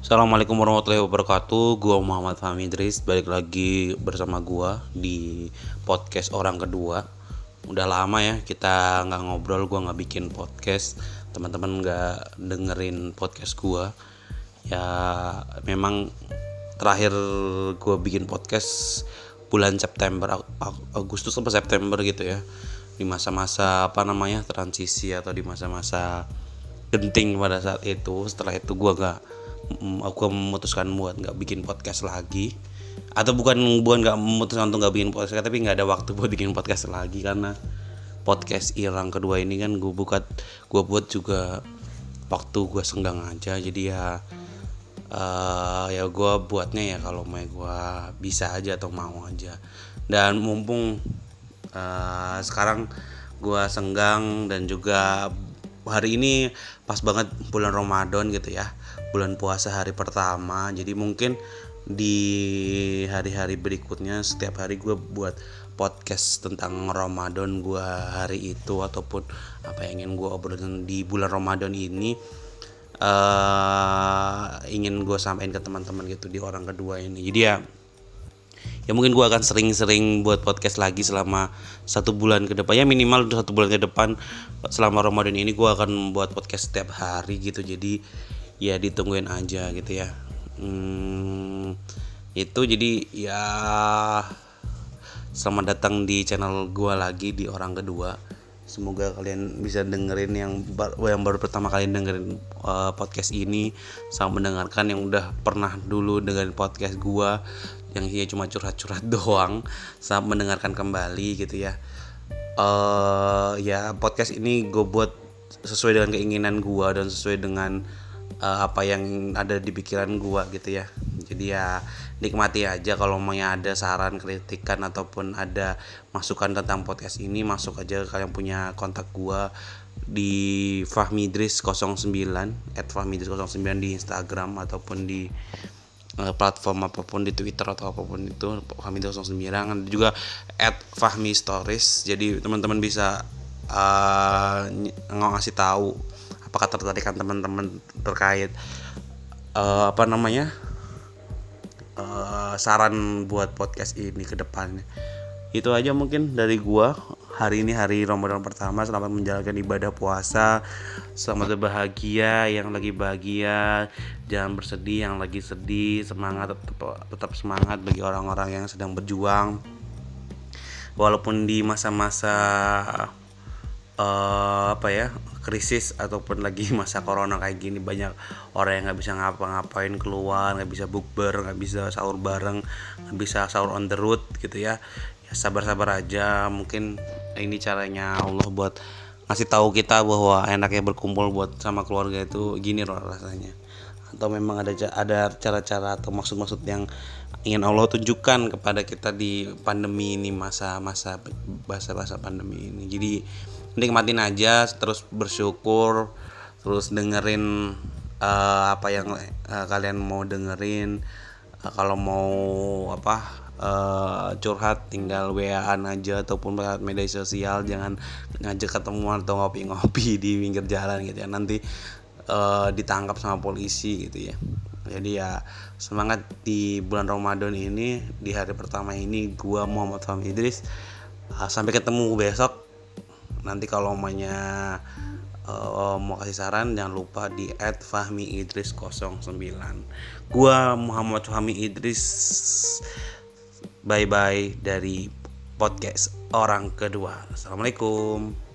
Assalamualaikum warahmatullahi wabarakatuh. Gua Muhammad Fahmi Idris. Balik lagi bersama gua Di podcast orang kedua. Udah lama ya kita nggak ngobrol Gua nggak bikin podcast. Teman-teman nggak dengerin podcast gua. Ya memang Terakhir gua bikin podcast Bulan September Agustus sampai September gitu ya. Di masa-masa apa namanya Transisi atau di masa-masa genting pada saat itu. Setelah itu gua gak aku memutuskan buat nggak bikin podcast lagi. Atau bukan bukan nggak memutuskan untuk nggak bikin podcast tapi nggak ada waktu buat bikin podcast lagi karena podcast hilang kedua ini kan gue buat gue buat juga waktu gue senggang aja. Jadi ya uh, ya gue buatnya ya kalau mau gue bisa aja atau mau aja. Dan mumpung uh, sekarang gue senggang dan juga hari ini pas banget bulan Ramadan gitu ya. Bulan puasa hari pertama. Jadi mungkin di hari-hari berikutnya setiap hari gue buat podcast tentang Ramadan gue hari itu ataupun apa yang ingin gue obrolin di bulan Ramadan ini uh, ingin gue sampaikan ke teman-teman gitu di orang kedua ini. Jadi ya ya mungkin gue akan sering-sering buat podcast lagi selama satu bulan ke depan. Ya minimal satu bulan ke depan selama Ramadan ini gue akan buat podcast setiap hari gitu. Jadi ya ditungguin aja gitu ya. Hmm, itu jadi ya selamat datang di channel gua lagi di orang kedua semoga kalian bisa dengerin yang yang baru pertama kali dengerin uh, podcast ini. Sama mendengarkan yang udah pernah dulu dengerin podcast gua yang dia cuma curhat-curhat doang. Sama mendengarkan kembali gitu ya. Uh, ya podcast ini gue buat sesuai dengan keinginan gua dan sesuai dengan uh, apa yang ada di pikiran gua gitu ya jadi ya nikmati aja. Kalau mau ada saran kritikan ataupun ada masukan tentang podcast ini masuk aja kalian punya kontak gua di Fahmidris 09 at Fahmidris 09 di Instagram ataupun di uh, platform apa pun di Twitter atau apa pun itu Fahmidris 09 ada juga at Fahmi Stories jadi teman-teman bisa uh, ngasih tahu apakah tertarikan teman-teman terkait uh, apa namanya uh, saran buat podcast ini ke depannya. Itu aja mungkin dari gua. Hari ini hari Ramadan pertama selamat menjalankan ibadah puasa selamat berbahagia yang lagi bahagia jangan bersedih yang lagi sedih semangat tetap, tetap semangat bagi orang-orang yang sedang berjuang. Walaupun di masa-masa uh, apa ya krisis ataupun lagi masa corona kayak gini banyak orang yang nggak bisa ngapa-ngapain keluar nggak bisa bukber nggak bisa sahur bareng nggak bisa sahur on the road gitu ya. Ya sabar-sabar aja mungkin ini caranya Allah buat ngasih tahu kita bahwa enaknya berkumpul buat sama keluarga itu gini loh rasanya. Atau memang ada ada cara-cara atau maksud-maksud yang ingin Allah tunjukkan kepada kita di pandemi ini masa-masa masa-masa pandemi ini. Jadi nikmatin aja terus bersyukur terus dengerin uh, apa yang uh, kalian mau dengerin. Uh, kalau mau apa uh, curhat tinggal wa-an aja ataupun lewat media sosial. Jangan ngajak ketemuan atau ngopi-ngopi di pinggir jalan gitu ya. Nanti uh, ditangkap sama polisi gitu ya. Jadi ya semangat di bulan Ramadan ini di hari pertama ini gua Muhammad Fahmi Idris. Uh, sampai ketemu besok nanti kalau maunya uh, mau kasih saran jangan lupa di @fahmiidris09 gua Muhammad Fahmi Idris bye bye dari podcast orang kedua. Assalamualaikum